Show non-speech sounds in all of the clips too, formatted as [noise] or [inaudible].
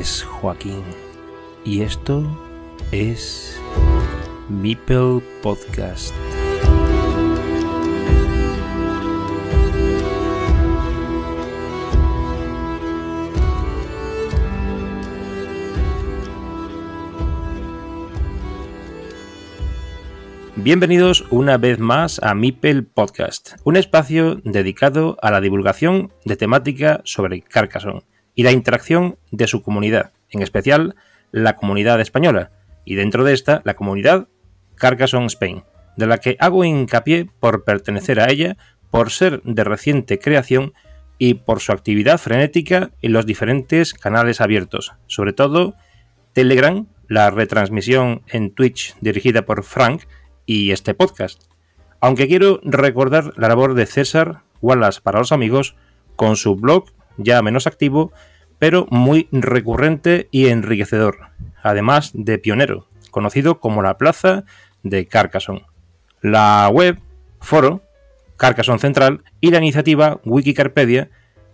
Es Joaquín y esto es Mipel Podcast. Bienvenidos una vez más a Mipel Podcast, un espacio dedicado a la divulgación de temática sobre Carcassonne y la interacción de su comunidad, en especial la comunidad española, y dentro de esta la comunidad Carcassonne Spain, de la que hago hincapié por pertenecer a ella, por ser de reciente creación y por su actividad frenética en los diferentes canales abiertos, sobre todo Telegram, la retransmisión en Twitch dirigida por Frank, y este podcast. Aunque quiero recordar la labor de César Wallace para los amigos con su blog ya menos activo, pero muy recurrente y enriquecedor, además de pionero, conocido como la Plaza de Carcassonne. La web, foro, Carcassonne Central y la iniciativa Wikicarpedia,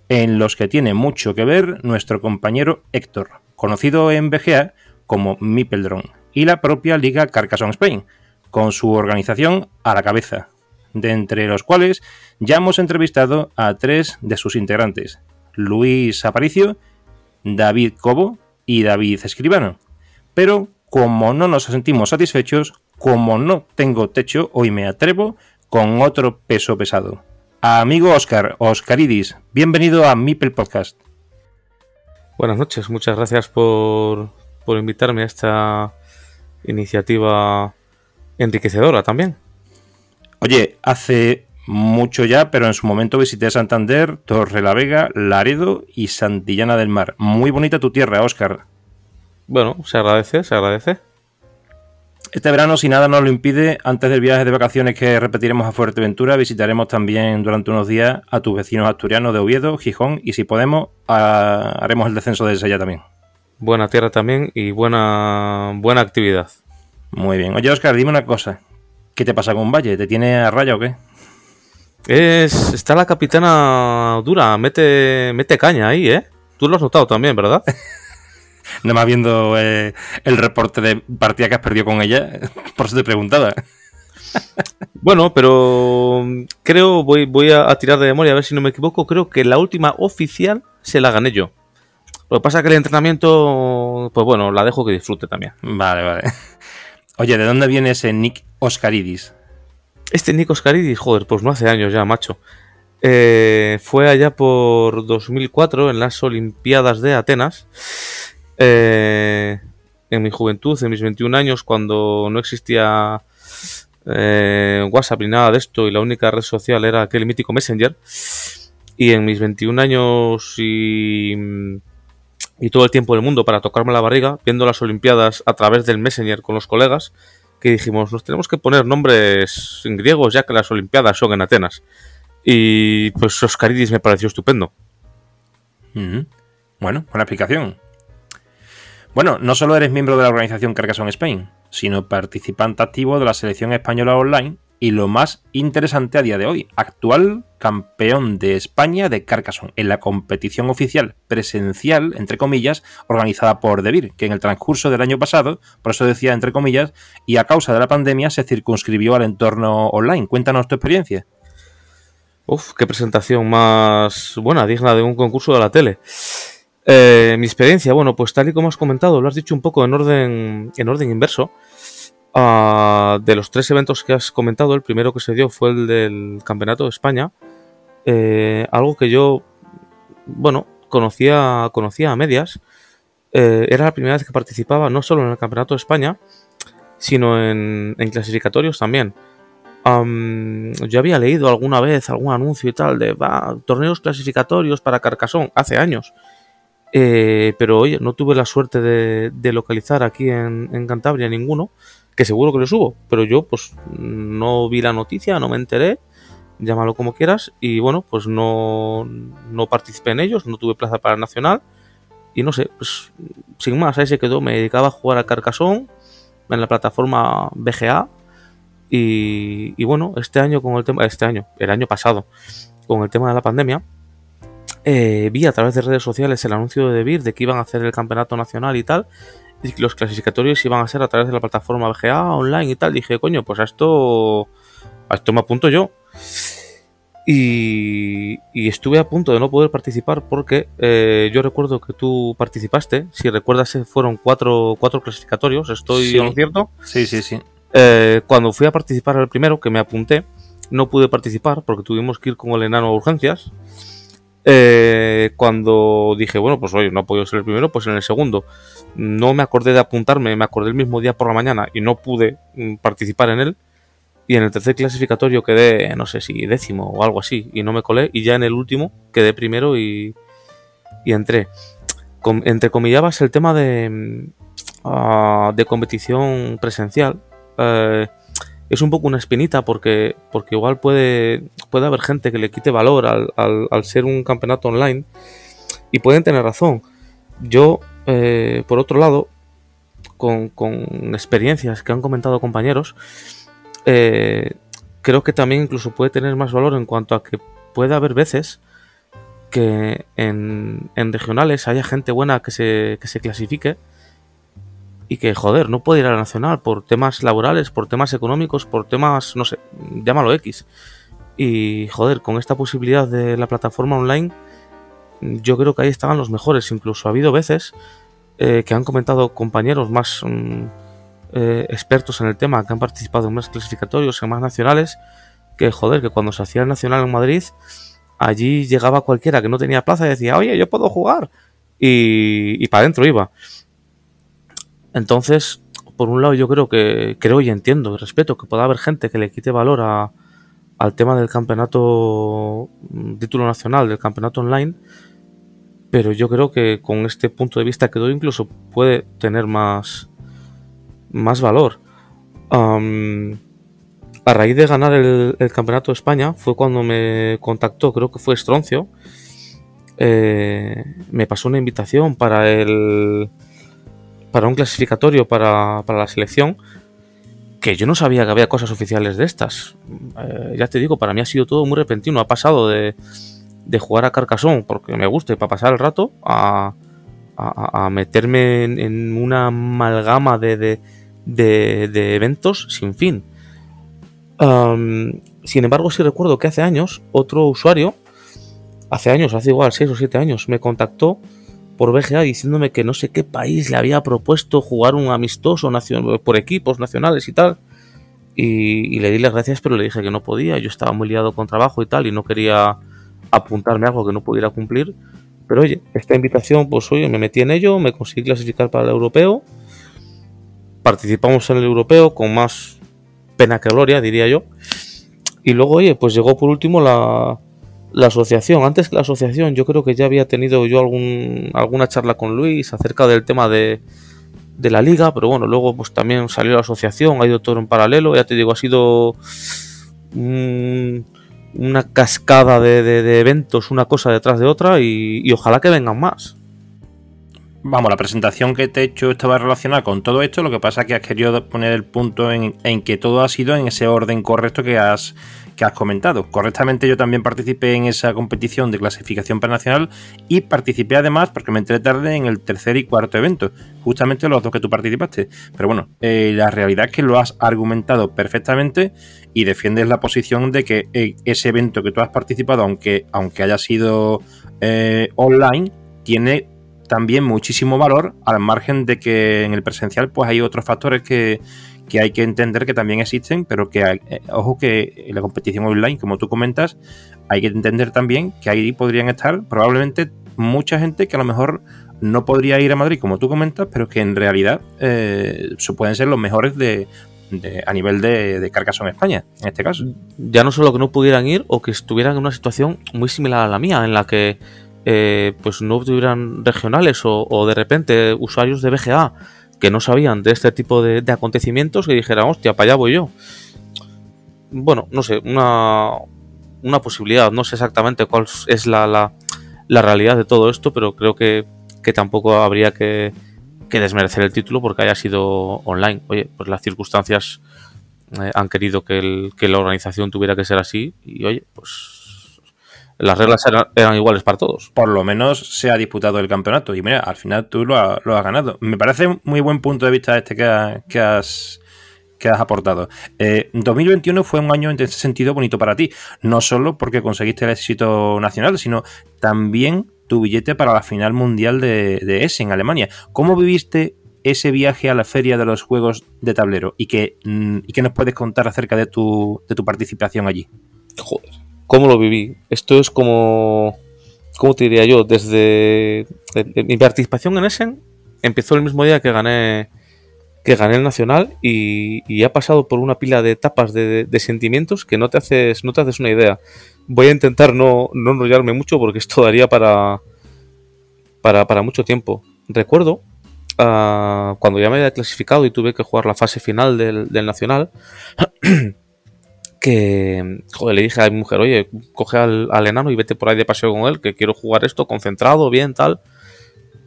en los que tiene mucho que ver nuestro compañero Héctor, conocido en BGA como Mipeldron, y la propia Liga Carcassonne Spain, con su organización a la cabeza, de entre los cuales ya hemos entrevistado a tres de sus integrantes, Luis Aparicio, David Cobo y David Escribano. Pero como no nos sentimos satisfechos, como no tengo techo, hoy me atrevo con otro peso pesado. Amigo Oscar, Oscaridis, bienvenido a Mipel Podcast. Buenas noches, muchas gracias por, por invitarme a esta iniciativa enriquecedora también. Oye, hace mucho ya, pero en su momento visité Santander, Torre la Vega, Laredo y Santillana del Mar. Muy bonita tu tierra, Oscar. Bueno, se agradece, se agradece. Este verano, si nada nos lo impide, antes del viaje de vacaciones que repetiremos a Fuerteventura, visitaremos también durante unos días a tus vecinos asturianos de Oviedo, Gijón y si podemos, haremos el descenso de ella también. Buena tierra también y buena, buena actividad. Muy bien. Oye, Oscar, dime una cosa. ¿Qué te pasa con Valle? ¿Te tiene a raya o qué? Es, está la capitana dura, mete, mete caña ahí, ¿eh? Tú lo has notado también, ¿verdad? [laughs] Nada más viendo eh, el reporte de partida que has perdido con ella, [laughs] por eso te preguntaba. bueno, pero creo, voy, voy a, tirar de memoria a ver si no me equivoco, creo que la última oficial se la gané yo. Lo que pasa es que el entrenamiento, pues bueno, la dejo que disfrute también. Vale, vale. Oye, ¿de dónde viene ese Nick Oscaridis? Este Nick Oscaridis, joder, pues no hace años ya, macho. Eh, fue allá por 2004 en las Olimpiadas de Atenas. Eh, en mi juventud, en mis 21 años, cuando no existía eh, WhatsApp ni nada de esto y la única red social era aquel mítico Messenger. Y en mis 21 años y y todo el tiempo del mundo para tocarme la barriga, viendo las Olimpiadas a través del Messenger con los colegas, que dijimos, nos tenemos que poner nombres en griegos ya que las Olimpiadas son en Atenas. Y pues Oscaridis me pareció estupendo. Bueno, buena explicación. Bueno, no solo eres miembro de la organización Carcassonne Spain, sino participante activo de la selección española online y lo más interesante a día de hoy, actual campeón de España de Carcassonne en la competición oficial presencial, entre comillas, organizada por Devir, que en el transcurso del año pasado, por eso decía entre comillas, y a causa de la pandemia se circunscribió al entorno online. Cuéntanos tu experiencia. Uf, qué presentación más buena, digna de un concurso de la tele. Eh, mi experiencia, bueno, pues tal y como has comentado, lo has dicho un poco en orden, en orden inverso. Ah, de los tres eventos que has comentado, el primero que se dio fue el del Campeonato de España. Eh, algo que yo, bueno, conocía, conocía a medias. Eh, era la primera vez que participaba no solo en el Campeonato de España, sino en, clasificatorios también. yo había leído alguna vez algún anuncio y tal de torneos clasificatorios para Carcasón hace años. Eh, pero oye, no tuve la suerte de, localizar aquí en, en Cantabria ninguno que seguro que lo subo, pero yo pues no vi la noticia, no me enteré, llámalo como quieras, y bueno, pues no, no participé en ellos, no tuve plaza para el Nacional, y no sé, pues sin más, ahí se quedó, me dedicaba a jugar a Carcassonne en la plataforma BGA, y, bueno, este año con el tema, este año, el año pasado, con el tema de la pandemia, eh, vi a través de redes sociales el anuncio de Debir de que iban a hacer el campeonato nacional y tal, y que los clasificatorios iban a ser a través de la plataforma BGA online y tal. Dije, coño, pues a esto, a esto me apunto yo. Y, estuve a punto de no poder participar porque eh, yo recuerdo que tú participaste. Si recuerdas, eh, fueron cuatro, cuatro clasificatorios. ¿Estoy sí. cierto? Sí, sí, sí. Eh, cuando fui a participar al primero, que me apunté, no pude participar porque tuvimos que ir con el enano a urgencias. Cuando dije, bueno, pues oye, no he podido ser el primero, pues en el segundo. No me acordé de apuntarme, me acordé el mismo día por la mañana y no pude mm, participar en él y en el tercer clasificatorio quedé, no sé si décimo o algo así, y no me colé, y ya en el último quedé primero y, y entré. Com entrecomillabas el tema de, uh, de competición presencial. Uh, es un poco una espinita porque, porque igual puede, puede haber gente que le quite valor al, al, ser un campeonato online y pueden tener razón. Yo, eh, por otro lado, con, con experiencias que han comentado compañeros, eh, creo que también incluso puede tener más valor en cuanto a que puede haber veces que en, regionales haya gente buena que se, que se clasifique y que, joder, no puede ir a la nacional por temas laborales, por temas económicos, por temas, no sé, llámalo X. Y, joder, con esta posibilidad de la plataforma online, yo creo que ahí estaban los mejores. Incluso ha habido veces eh, que han comentado compañeros más... Mm, eh, expertos en el tema que han participado en más clasificatorios, en más nacionales, que joder, que cuando se hacía el nacional en Madrid, allí llegaba cualquiera que no tenía plaza y decía, oye, yo puedo jugar. Y, y para adentro iba. Entonces, por un lado, yo creo que, creo y entiendo y respeto que pueda haber gente que le quite valor al tema del campeonato, mm, título nacional, del campeonato online, pero yo creo que con este punto de vista que doy incluso puede tener más, más valor. a raíz de ganar el, Campeonato de España fue cuando me contactó, creo que fue Estroncio, eh, me pasó una invitación para el para un clasificatorio para, la selección que yo no sabía que había cosas oficiales de estas. Eh, ya te digo, para mí ha sido todo muy repentino. Ha pasado de, de jugar a Carcassonne porque me gusta y para pasar el rato a, a, meterme en, una amalgama de, de, eventos sin fin. sin embargo, sí recuerdo que hace años otro usuario, hace años, hace igual 6 o 7 años, me contactó por BGA diciéndome que no sé qué país le había propuesto jugar un amistoso por equipos nacionales y tal. Y, le di las gracias, pero le dije que no podía. Yo estaba muy liado con trabajo y tal, y no quería apuntarme a algo que no pudiera cumplir. Pero oye, esta invitación, pues oye, me metí en ello, me conseguí clasificar para el europeo participamos en el europeo con más pena que gloria, diría yo. Y luego, oye, pues llegó por último la, la asociación. Antes que la asociación, yo creo que ya había tenido yo algún, alguna charla con Luis acerca del tema de, de la liga, pero bueno, luego pues también salió la asociación, ha ido todo en paralelo, ya te digo, ha sido una cascada de, eventos, una cosa detrás de otra, y ojalá que vengan más. Vamos, la presentación que te he hecho estaba relacionada con todo esto, lo que pasa es que has querido poner el punto en, que todo ha sido en ese orden correcto que has, que has comentado. Correctamente yo también participé en esa competición de clasificación nacional y participé además, porque me entré tarde, en el tercer y cuarto evento, justamente los dos que tú participaste. Pero bueno, eh, la realidad es que lo has argumentado perfectamente y defiendes la posición de que eh, ese evento que tú has participado, aunque, aunque haya sido eh, online, tiene también muchísimo valor, al margen de que en el presencial pues hay otros factores que, hay que entender que también existen, pero que hay, eh, ojo que en la competición online, como tú comentas, hay que entender también que ahí podrían estar probablemente mucha gente que a lo mejor no podría ir a Madrid, como tú comentas, pero que en realidad eh, pueden ser los mejores de, a nivel de, de en España, en este caso. Ya no solo que no pudieran ir o que estuvieran en una situación muy similar a la mía, en la que eh, pues no tuvieran regionales o, de repente usuarios de BGA que no sabían de este tipo de, acontecimientos que dijeran, hostia, para allá voy yo. Bueno, no sé, una, una posibilidad, no sé exactamente cuál es la, la, realidad de todo esto, pero creo que, tampoco habría que, que, desmerecer el título porque haya sido online. Oye, pues las circunstancias eh, han querido que, el, que la organización tuviera que ser así y oye, pues las reglas eran, iguales para todos. Por lo menos se ha disputado el campeonato. Y mira, al final tú lo, has ganado. Me parece muy buen punto de vista este que, que has que has aportado. 2021 eh, fue un año en ese sentido bonito para ti, no solo porque conseguiste el éxito nacional, sino también tu billete para la final mundial de, de Essen, Alemania. ¿Cómo viviste ese viaje a la feria de los juegos de tablero y qué, mm, y nos puedes contar acerca de tu, de tu participación allí? Joder, ¿cómo lo viví? Esto es como, ¿cómo te diría yo? Desde mi participación en Essen empezó el mismo día que gané que gané el Nacional y, ha pasado por una pila de etapas de, sentimientos que no te haces no te haces una idea. Voy a intentar no, no enrollarme mucho porque esto daría para, para, mucho tiempo. Recuerdo uh, cuando ya me había clasificado y tuve que jugar la fase final del, Nacional, [clears throat] que joder, le dije a mi mujer, oye, coge al, al, enano y vete por ahí de paseo con él, que quiero jugar esto concentrado, bien, tal.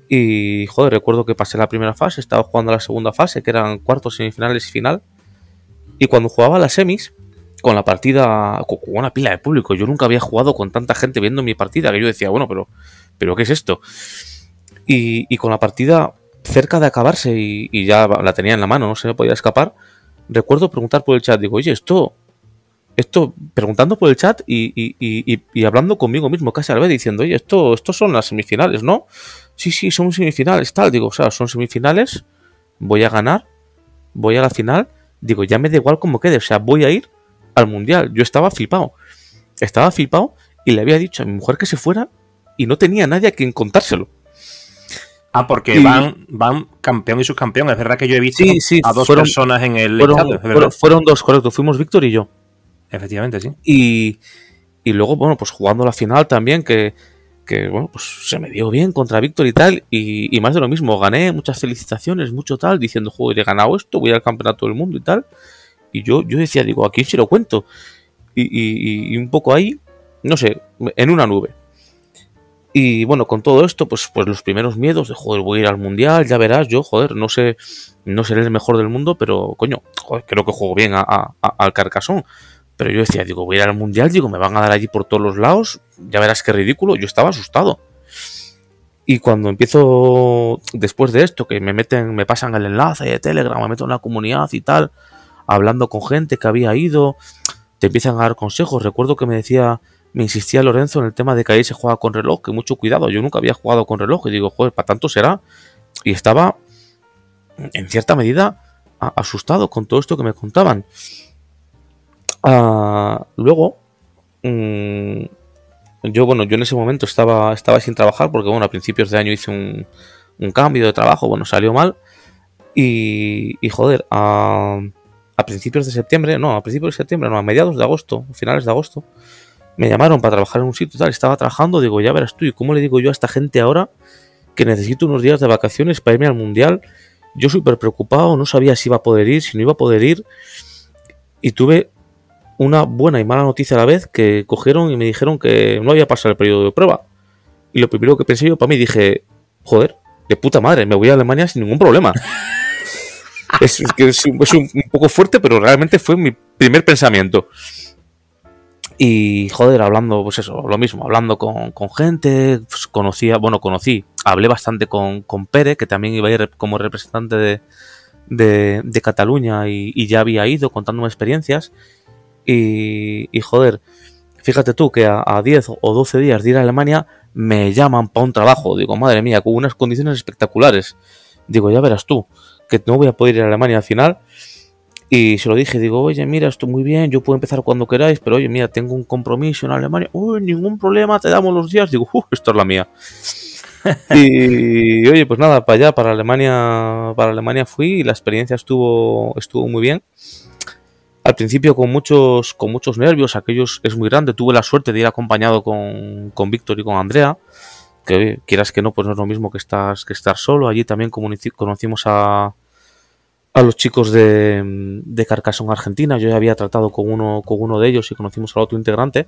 Y, joder, recuerdo que pasé la primera fase, estaba jugando la segunda fase, que eran cuartos, semifinales y final. Y cuando jugaba las semis, con la partida, con una pila de público, yo nunca había jugado con tanta gente viendo mi partida, que yo decía, bueno, pero, pero ¿qué es esto? Y, con la partida cerca de acabarse y, ya la tenía en la mano, no se me podía escapar, recuerdo preguntar por el chat, digo, oye, esto, esto, preguntando por el chat y, y, hablando conmigo mismo casi a la vez, diciendo, oye, esto, esto son las semifinales, ¿no? sí, sí, son semifinales, tal. Digo, o sea, son semifinales, voy a ganar, voy a la final. Digo, ya me da igual cómo quede, o sea, voy a ir al mundial. Yo estaba flipado. Estaba flipado y le había dicho a mi mujer que se fuera y no tenía nadie a quien contárselo. Ah, porque van, van campeón y subcampeón. Es verdad que yo he visto a dos personas en el fueron, fueron, dos, correcto. Fuimos Víctor y yo. Efectivamente, sí. Y, y luego, bueno, pues jugando la final también, que, que bueno, pues se me dio bien contra Víctor y tal, y, más de lo mismo, gané, muchas felicitaciones, mucho tal, diciendo, joder, he ganado esto, voy al campeonato del mundo y tal. Y yo, yo decía, digo, ¿a quién lo cuento? Y, un poco ahí, no sé, en una nube. Y bueno, con todo esto, pues, pues los primeros miedos de, joder, voy a ir al mundial, ya verás, yo, joder, no sé, no seré el mejor del mundo, pero coño, joder, creo que juego bien al Carcasón. Pero yo decía, digo, voy a ir al mundial, digo, me van a dar allí por todos los lados, ya verás qué ridículo. Yo estaba asustado. Y cuando empiezo, después de esto, que me meten, me pasan el enlace de Telegram, me meto en la comunidad y tal, hablando con gente que había ido, te empiezan a dar consejos. Recuerdo que me decía, me insistía Lorenzo en el tema de que ahí se juega con reloj, que mucho cuidado, yo nunca había jugado con reloj y digo, joder, para tanto será. Y estaba, en cierta medida, asustado con todo esto que me contaban. Ah, luego, mm, yo, bueno, yo en ese momento estaba, estaba sin trabajar porque, bueno, a principios de año hice un, cambio de trabajo, bueno, salió mal. Y, joder, a, a, principios de septiembre, no, a principios de septiembre, no, a mediados de agosto, finales de agosto, me llamaron para trabajar en un sitio y tal, estaba trabajando, digo, ya verás tú, ¿y cómo le digo yo a esta gente ahora que necesito unos días de vacaciones para irme al mundial? Yo súper preocupado, no sabía si iba a poder ir, si no iba a poder ir, y tuve una buena y mala noticia a la vez que cogieron y me dijeron que no había pasado el periodo de prueba. Y lo primero que pensé yo para mí dije, joder, de puta madre, me voy a Alemania sin ningún problema. [laughs] es, es, un, poco fuerte, pero realmente fue mi primer pensamiento. Y joder, hablando, pues eso, lo mismo, hablando con, gente, pues conocía, bueno, conocí, hablé bastante con, con Pere, que también iba a ir como representante de, de, Cataluña y, y, ya había ido contándome experiencias. Y, joder, fíjate tú que a, 10 o 12 días de ir a Alemania me llaman para un trabajo. Digo, madre mía, con unas condiciones espectaculares. Digo, ya verás tú, que no voy a poder ir a Alemania al final. Y se lo dije, digo, oye, mira, estoy muy bien, yo puedo empezar cuando queráis, pero oye, mira, tengo un compromiso en Alemania. Uy, ningún problema, te damos los días. Digo, esto es la mía. [laughs] y oye, pues nada, para allá, para Alemania, para Alemania fui y la experiencia estuvo, estuvo muy bien al principio con muchos, con muchos nervios, aquellos es muy grande, tuve la suerte de ir acompañado con, con Víctor y con Andrea, que quieras que no, pues no es lo mismo que, estás, que estar solo, allí también conocimos a, a los chicos de, de Carcassonne Argentina, yo ya había tratado con uno, con uno de ellos y conocimos al otro integrante.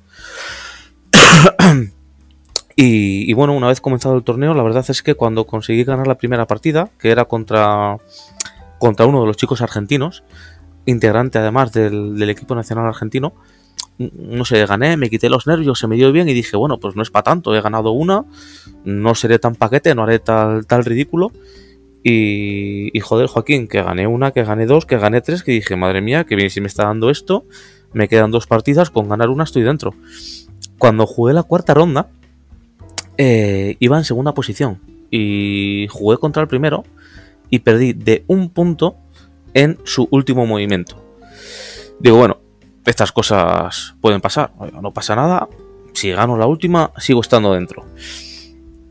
y, y bueno, una vez comenzado el torneo, la verdad es que cuando conseguí ganar la primera partida, que era contra, contra uno de los chicos argentinos, integrante además del, equipo nacional argentino, no sé, gané, me quité los nervios, se me dio bien y dije, bueno, pues no es para tanto, he ganado una, no seré tan paquete, no haré tal, tal ridículo. Y, y joder, Joaquín, que gané una, que gané dos, que gané tres, que dije, madre mía, que bien si me está dando esto, me quedan dos partidas, con ganar una estoy dentro. Cuando jugué la cuarta ronda, eh, iba en segunda posición y jugué contra el primero y perdí de un punto en su último movimiento. Digo, bueno, estas cosas pueden pasar, no pasa nada, si gano la última, sigo estando dentro.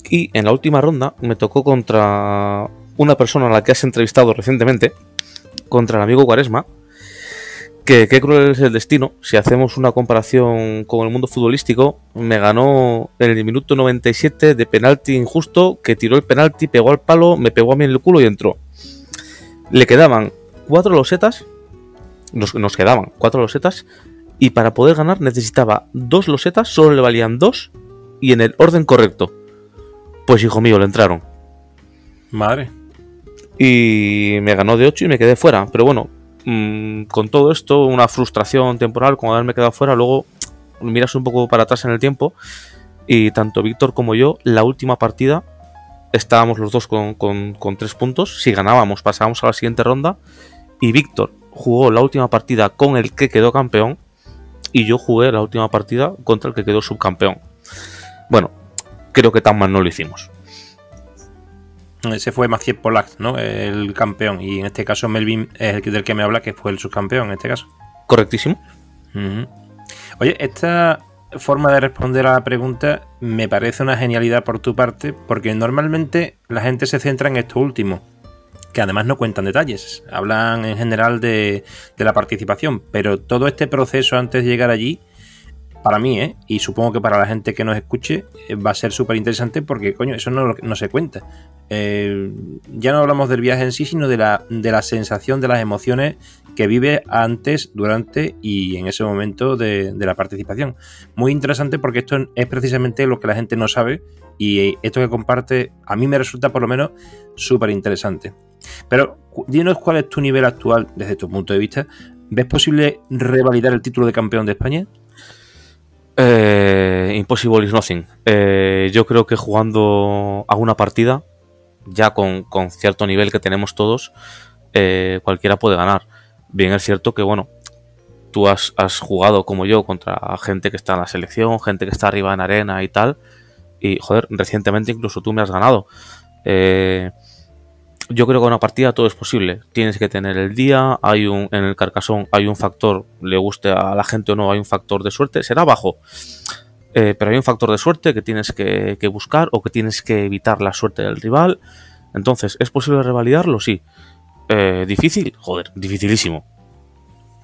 Y en la última ronda me tocó contra una persona a la que has entrevistado recientemente, contra el amigo Cuaresma, que qué cruel es el destino. Si hacemos una comparación con el mundo futbolístico, me ganó en el minuto 97 de penalti injusto, que tiró el penalti, pegó al palo, me pegó a mí en el culo y entró. Le quedaban cuatro losetas, nos, nos quedaban cuatro losetas, y para poder ganar necesitaba dos losetas, solo le valían dos, y en el orden correcto. Pues hijo mío, le entraron. Madre. Y me ganó de 8 y me quedé fuera. Pero bueno, mmm, con todo esto, una frustración temporal, como haberme quedado fuera, luego miras un poco para atrás en el tiempo y tanto Víctor como yo, la última partida, estábamos los dos con, con, con tres puntos, si ganábamos pasábamos a la siguiente ronda y Víctor jugó la última partida con el que quedó campeón y yo jugué la última partida contra el que quedó subcampeón. Bueno, creo que tan mal no lo hicimos. Ese fue Maciej Polak, ¿no? El campeón. Y en este caso Melvin es el del que me habla, que fue el subcampeón en este caso. Correctísimo. Uh -huh. Oye, esta forma de responder a la pregunta me parece una genialidad por tu parte, porque normalmente la gente se centra en esto último, que además no cuentan detalles, hablan en general de, de la participación, pero todo este proceso antes de llegar allí para mí, ¿eh? y supongo que para la gente que nos escuche, eh, va a ser súper interesante porque, coño, eso no, no se cuenta. Eh, ya no hablamos del viaje en sí, sino de la, de la sensación, de las emociones que vive antes, durante y en ese momento de, de, la participación. Muy interesante porque esto es precisamente lo que la gente no sabe y esto que comparte a mí me resulta por lo menos súper interesante. Pero dinos cuál es tu nivel actual desde tu punto de vista. ¿Ves posible revalidar el título de campeón de España? Eh, impossible is nothing. Eh, yo creo que jugando a una partida, ya con, con cierto nivel que tenemos todos, eh, cualquiera puede ganar. Bien es cierto que, bueno, tú has, has, jugado como yo contra gente que está en la selección, gente que está arriba en arena y tal. Y, joder, recientemente incluso tú me has ganado. Eh, yo creo que una partida todo es posible. Tienes que tener el día, hay un en el carcasón hay un factor, le guste a la gente o no, hay un factor de suerte, será bajo. Eh, pero hay un factor de suerte que tienes que, buscar o que tienes que evitar la suerte del rival. Entonces, ¿es posible revalidarlo? Sí. Eh, ¿Difícil? Joder, dificilísimo.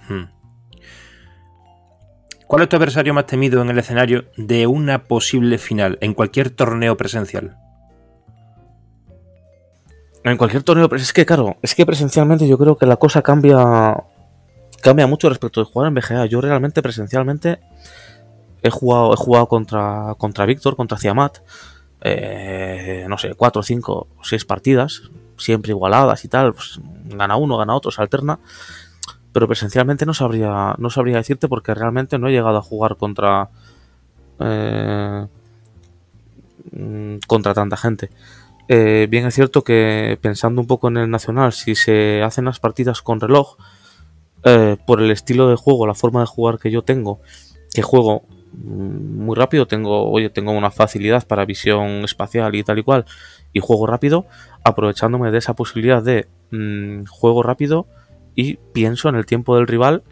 Hmm. ¿Cuál es tu adversario más temido en el escenario de una posible final en cualquier torneo presencial? En cualquier torneo, es que claro, es que presencialmente yo creo que la cosa cambia cambia mucho respecto de jugar en BGA. Yo realmente presencialmente he jugado he jugado contra contra Víctor, contra Ciamat, eh, no sé, cuatro, cinco, seis partidas, siempre igualadas y tal. Pues, gana uno, gana otro, se alterna. Pero presencialmente no sabría no sabría decirte porque realmente no he llegado a jugar contra eh, contra tanta gente. Eh, bien es cierto que pensando un poco en el nacional, si se hacen las partidas con reloj, eh, por el estilo de juego, la forma de jugar que yo tengo, que juego muy rápido, tengo, oye, tengo una facilidad para visión espacial y tal y cual, y juego rápido, aprovechándome de esa posibilidad de mmm, juego rápido y pienso en el tiempo del rival,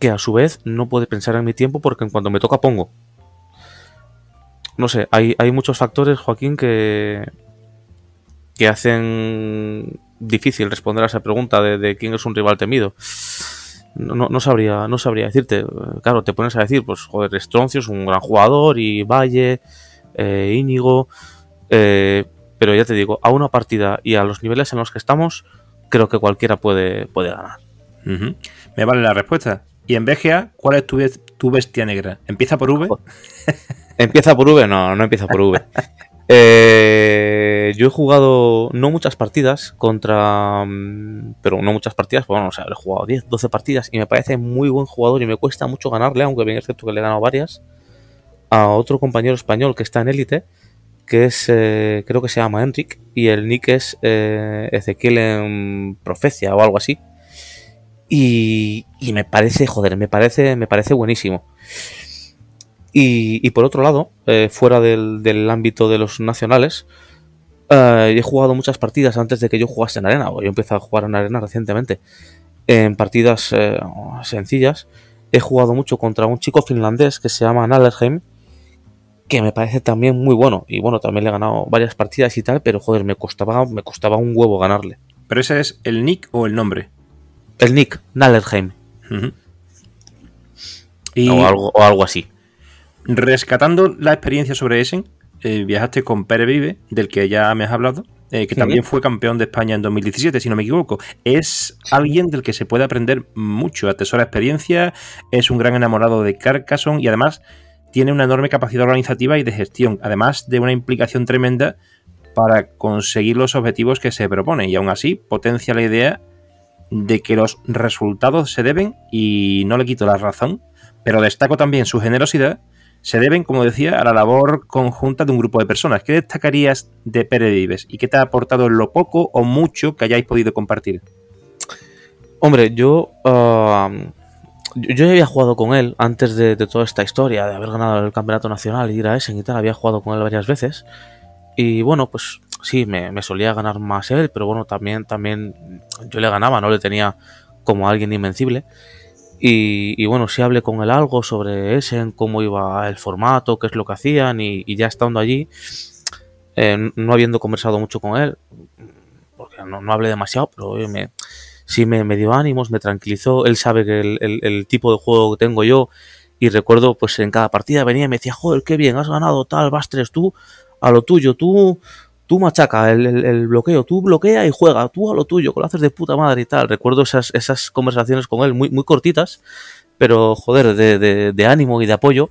que a su vez no puede pensar en mi tiempo porque en cuanto me toca pongo. No sé, hay, hay muchos factores, Joaquín, que, que hacen difícil responder a esa pregunta de, de quién es un rival temido. No, no, sabría, no sabría decirte. Claro, te pones a decir, pues, joder, Estroncio es un gran jugador y Valle, eh, Íñigo. Eh, pero ya te digo, a una partida y a los niveles en los que estamos, creo que cualquiera puede, puede ganar. Uh -huh. Me vale la respuesta. Y en BGA, ¿cuál es tu, tu bestia negra? ¿Empieza por V? ¿Empieza por V? No, no empieza por V. [laughs] Eh, yo he jugado no muchas partidas contra. mm, Pero no muchas partidas, bueno, o sea, he jugado 10, 12 partidas y me parece muy buen jugador y me cuesta mucho ganarle, aunque bien es cierto que le he ganado varias. A otro compañero español que está en élite, que es. eh, creo que se llama Enric y el nick es eh, Ezequiel en Profecia o algo así. Y, y me parece, joder, me parece, me parece buenísimo. Y, y por otro lado, eh, fuera del, del ámbito de los nacionales, eh, he jugado muchas partidas antes de que yo jugase en arena. o Yo empecé a jugar en arena recientemente. En partidas eh, sencillas. He jugado mucho contra un chico finlandés que se llama Nalerheim. Que me parece también muy bueno. Y bueno, también le he ganado varias partidas y tal. Pero joder, me costaba, me costaba un huevo ganarle. Pero ese es el nick o el nombre. El nick. Y O, algo, o algo así. Rescatando la experiencia sobre Essen, eh, viajaste con Pere Vive, del que ya me has hablado, eh, que también fue campeón de España en 2017, si no me equivoco. Es alguien del que se puede aprender mucho, atesora experiencia, es un gran enamorado de Carcassonne y además tiene una enorme capacidad organizativa y de gestión, además de una implicación tremenda para conseguir los objetivos que se propone y aún así potencia la idea de que los resultados se deben, y no le quito la razón, pero destaco también su generosidad, se deben, como decía, a la labor conjunta de un grupo de personas. ¿Qué destacarías de Pere Vives y qué te ha aportado lo poco o mucho que hayáis podido compartir? Hombre, yo, ah, yo. había jugado con él antes de, toda esta historia, de haber ganado el campeonato nacional y ir a Essen y tal. Había jugado con él varias veces. Y bueno, pues sí, me, me solía ganar más él, pero bueno, también, también yo le ganaba, no le tenía como alguien invencible. Y, bueno, sí hablé con él algo sobre Essen, cómo iba el formato, qué es lo que hacían, y, y ya estando allí, eh, no habiendo conversado mucho con él, porque no, no hablé demasiado, pero me, sí me, me dio ánimos, me tranquilizó. Él sabe que el, el- tipo de juego que tengo yo. Y recuerdo, pues en cada partida venía y me decía, joder, qué bien, has ganado tal, Bastres, tú a lo tuyo, tú, tú machaca el, bloqueo, tú bloquea y juega, tú a lo tuyo, que lo haces de puta madre y tal. Recuerdo esas, conversaciones con él muy, muy cortitas, pero joder, de, de- de ánimo y de apoyo.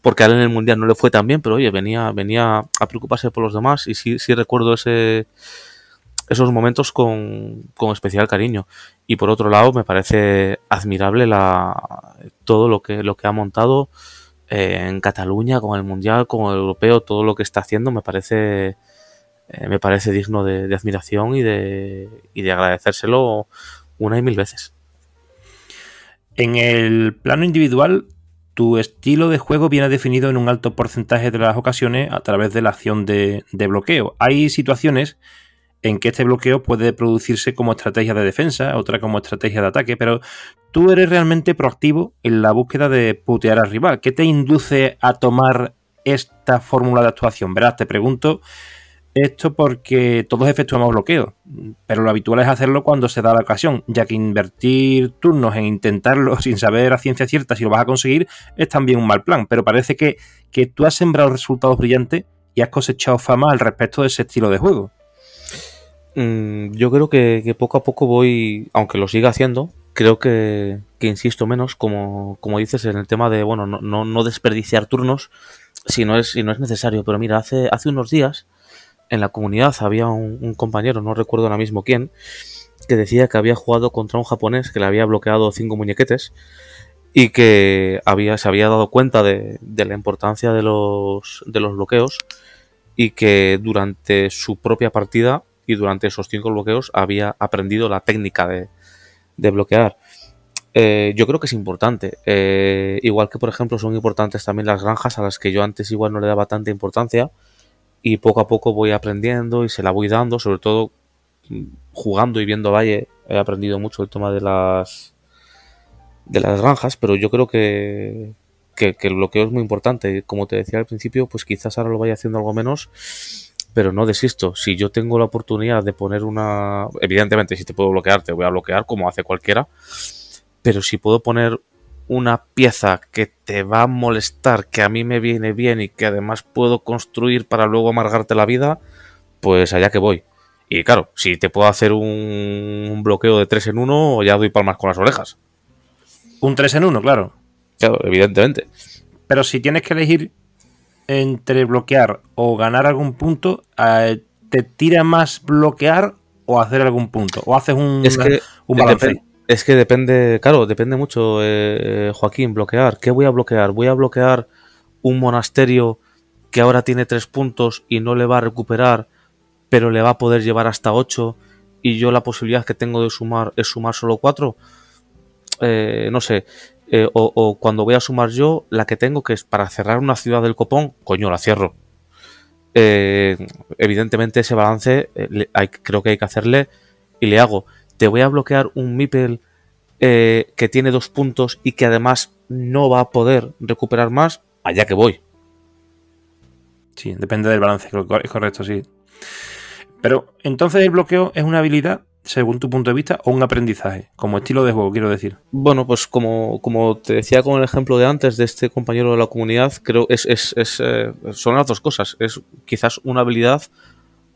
Porque a él en el mundial no le fue tan bien, pero oye, venía, venía a preocuparse por los demás y sí, sí recuerdo ese, esos momentos con, con especial cariño. Y por otro lado, me parece admirable la, todo lo que, lo que ha montado eh, en Cataluña, con el Mundial, con el Europeo, todo lo que está haciendo me parece, eh, me parece digno de, admiración y de, y de agradecérselo una y mil veces. En el plano individual, tu estilo de juego viene definido en un alto porcentaje de las ocasiones a través de la acción de, de bloqueo. Hay situaciones en que este bloqueo puede producirse como estrategia de defensa, otra como estrategia de ataque, pero tú eres realmente proactivo en la búsqueda de putear al rival. ¿Qué te induce a tomar esta fórmula de actuación? Verás, te pregunto esto porque todos efectuamos bloqueo, pero lo habitual es hacerlo cuando se da la ocasión, ya que invertir turnos en intentarlo [laughs] sin saber a ciencia cierta si lo vas a conseguir es también un mal plan, pero parece que, que tú has sembrado resultados brillantes y has cosechado fama al respecto de ese estilo de juego. Mm, yo creo que, poco a poco voy, aunque lo siga haciendo, creo que, insisto menos, como, dices, en el tema de, bueno, no, desperdiciar turnos si no es, necesario. Pero mira, hace unos días en la comunidad había un, compañero, no recuerdo ahora mismo quién, que decía que había jugado contra un japonés que le había bloqueado cinco muñequetes y que había, se había dado cuenta de, de la importancia de los, de los bloqueos y que durante su propia partida y durante esos cinco bloqueos había aprendido la técnica de, de bloquear. Eh, yo creo que es importante. Eh, igual que, por ejemplo, son importantes también las granjas a las que yo antes igual no le daba tanta importancia y poco a poco voy aprendiendo y se la voy dando, sobre todo mm, jugando y viendo Valle he aprendido mucho el tema de las de las granjas, pero yo creo que, que, que el bloqueo es muy importante. Como te decía al principio, pues quizás ahora lo vaya haciendo algo menos, pero no desisto. Si yo tengo la oportunidad de poner una... Evidentemente, si te puedo bloquear, te voy a bloquear como hace cualquiera, pero si puedo poner una pieza que te va a molestar, que a mí me viene bien y que además puedo construir para luego amargarte la vida, pues allá que voy. Y claro, si te puedo hacer un, bloqueo de 3 en 1, ya doy palmas con las orejas. Un 3 en 1, claro. Claro, evidentemente. Pero si tienes que elegir entre bloquear o ganar algún punto, eh, ¿te tira más bloquear o hacer algún punto? ¿O haces un, Es que un balance? Es que depende, claro, depende mucho, eh, Joaquín, bloquear. ¿Qué voy a bloquear? ¿Voy a bloquear un monasterio que ahora tiene tres puntos y no le va a recuperar, pero le va a poder llevar hasta ocho y yo la posibilidad que tengo de sumar es sumar solo cuatro? Eh, no sé. Eh, o, cuando voy a sumar yo, la que tengo que es para cerrar una ciudad del copón, coño, la cierro. Eh, evidentemente ese balance eh, creo que hay que hacerle y le hago. Te voy a bloquear un Mipel eh, que tiene dos puntos y que además no va a poder recuperar más, allá que voy. Sí, depende del balance, es correcto, sí. Pero entonces el bloqueo es una habilidad, según tu punto de vista, o un aprendizaje, como estilo de juego, quiero decir. Bueno, pues como, como te decía con el ejemplo de antes de este compañero de la comunidad, creo es, es, es, eh, son las dos cosas. Es quizás una habilidad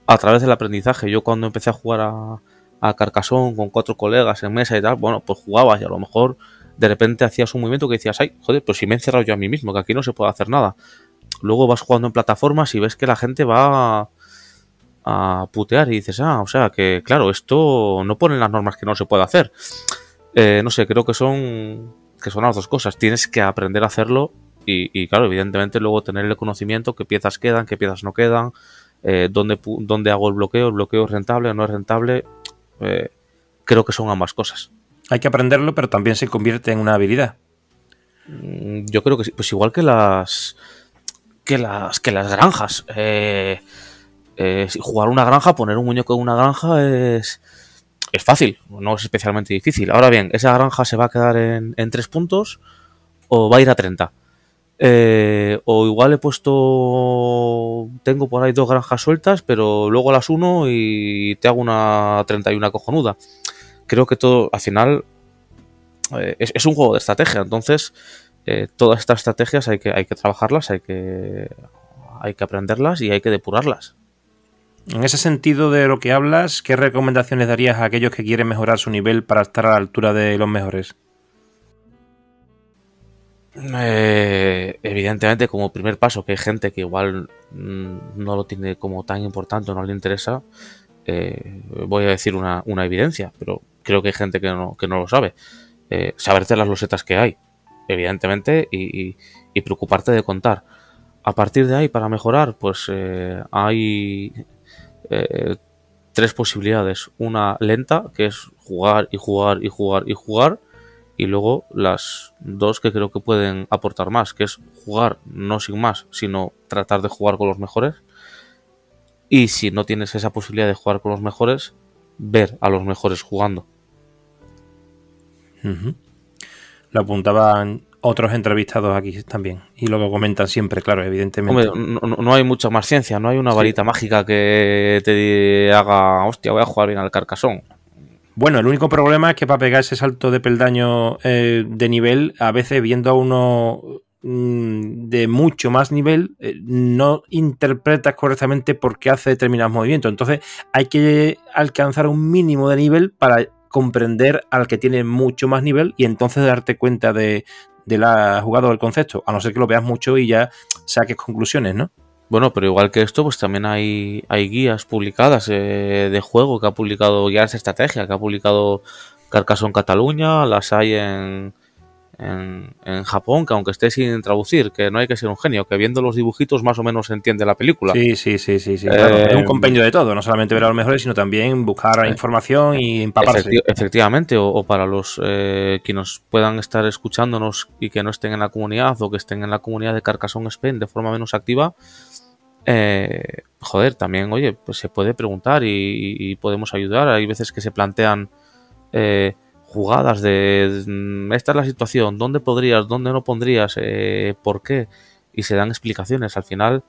a través del aprendizaje. Yo cuando empecé a jugar a, a Carcassonne con cuatro colegas en mesa y tal, bueno, pues jugabas y a lo mejor de repente hacías un movimiento que decías, ay, joder, pues si me he encerrado yo a mí mismo, que aquí no se puede hacer nada. Luego vas jugando en plataformas y ves que la gente va a, putear y dices, ah, o sea, que claro, esto no ponen las normas que no se puede hacer. Eh, no sé, creo que son que son las dos cosas. Tienes que aprender a hacerlo y, claro, evidentemente luego tener el conocimiento, qué piezas quedan, qué piezas no quedan, eh, dónde, dónde hago el bloqueo, el bloqueo es rentable o no es rentable. Eh, creo que son ambas cosas. Hay que aprenderlo, pero también se convierte en una habilidad. Mm, Yo creo que sí. Pues igual que las que las que las granjas. Eh, eh, jugar una granja, poner un muñeco en una granja es es fácil, no es especialmente difícil. Ahora bien, esa granja se va a quedar en, en tres puntos o va a ir a 30. Eh, o igual he puesto. Tengo por ahí dos granjas sueltas, pero luego las uno y te hago una 31 cojonuda. Creo que todo, al final, eh, es, es un juego de estrategia. Entonces, eh, todas estas estrategias hay que, hay que trabajarlas, hay que, hay que aprenderlas y hay que depurarlas. En ese sentido de lo que hablas, ¿qué recomendaciones darías a aquellos que quieren mejorar su nivel para estar a la altura de los mejores? Eh, evidentemente, como primer paso, que hay gente que igual mm, no lo tiene como tan importante o no le interesa, eh, voy a decir una, evidencia, pero creo que hay gente que no, lo sabe. Eh, saberte las losetas que hay, evidentemente, y, preocuparte de contar. A partir de ahí, para mejorar, pues hay tres posibilidades. Una lenta, que es jugar y jugar y jugar y jugar y luego las dos que creo que pueden aportar más, que es jugar no sin más, sino tratar de jugar con los mejores. Y si no tienes esa posibilidad de jugar con los mejores, ver a los mejores jugando. Ujú. Lo apuntaban otros entrevistados aquí también. Y lo que comentan siempre, claro, evidentemente. Hombre, no, no- no hay mucha más ciencia, no hay una varita mágica que te haga, hostia, voy a jugar bien al carcasón. Bueno, el único problema es que para pegar ese salto de peldaño eh, de nivel, a veces viendo a uno mm, de mucho más nivel, eh, no interpretas correctamente por qué hace determinados movimientos. Entonces hay que alcanzar un mínimo de nivel para comprender al que tiene mucho más nivel y entonces darte cuenta de, de la jugada o del concepto, a no ser que lo veas mucho y ya saques conclusiones, ¿no? Bueno, pero igual que esto, pues también hay, hay guías publicadas eh, de juego que ha publicado guías de estrategia, que ha publicado Carcassonne Cataluña, las hay en, en, en Japón, que aunque esté sin traducir, que no hay que ser un genio, que viendo los dibujitos más o menos se entiende la película. Sí, sí, sí, sí, sí. claro. Eh, es un compendio de todo, no solamente ver a los mejores, sino también buscar Eh, información y empaparse. Efecti- efectivamente, o, o para los eh, que nos puedan estar escuchándonos y que no estén en la comunidad o que estén en la comunidad de Carcassonne Spain de forma menos activa, eh, joder, también, oye, pues se puede preguntar y, y podemos ayudar. Hay veces que se plantean eh, jugadas de mm, esta es la situación, dónde podrías, dónde no pondrías, eh, por qué, y se dan explicaciones. Al final,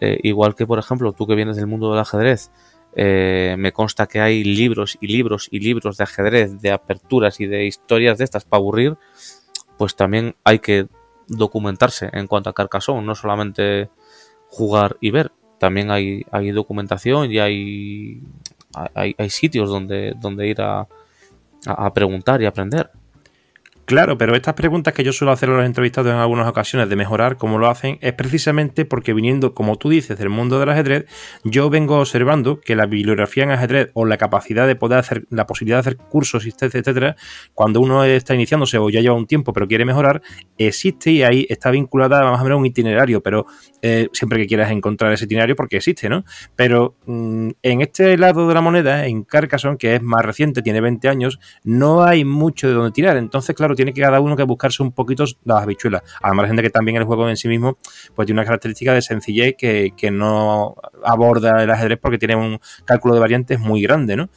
eh, igual que por ejemplo tú que vienes del mundo del ajedrez, me consta que hay libros y libros y libros de ajedrez, de aperturas y de historias de estas para aburrir, pues también hay que documentarse en cuanto a Carcassonne, no solamente jugar y ver, también hay, hay documentación y hay, hay, hay sitios donde, donde ir a, a- a preguntar y aprender. Claro, pero estas preguntas que yo suelo hacer a los entrevistados en algunas ocasiones de mejorar cómo lo hacen es precisamente porque viniendo, como tú dices, del mundo del ajedrez, yo vengo observando que la bibliografía en ajedrez o la capacidad de poder hacer, la posibilidad de hacer cursos, etcétera, cuando uno está iniciándose o ya lleva un tiempo pero quiere mejorar, existe y ahí está vinculada más o menos a un itinerario, pero eh, siempre que quieras encontrar ese itinerario porque existe, ¿no? Pero mm, en este lado de la moneda, en Carcassonne, que es más reciente, tiene 20 años, no hay mucho de donde tirar. Entonces, claro, tiene que cada uno que buscarse un poquito las habichuelas. Al margen de que también el juego en sí mismo pues tiene una característica de sencillez que, no aborda el ajedrez porque tiene un cálculo de variantes muy grande, ¿no?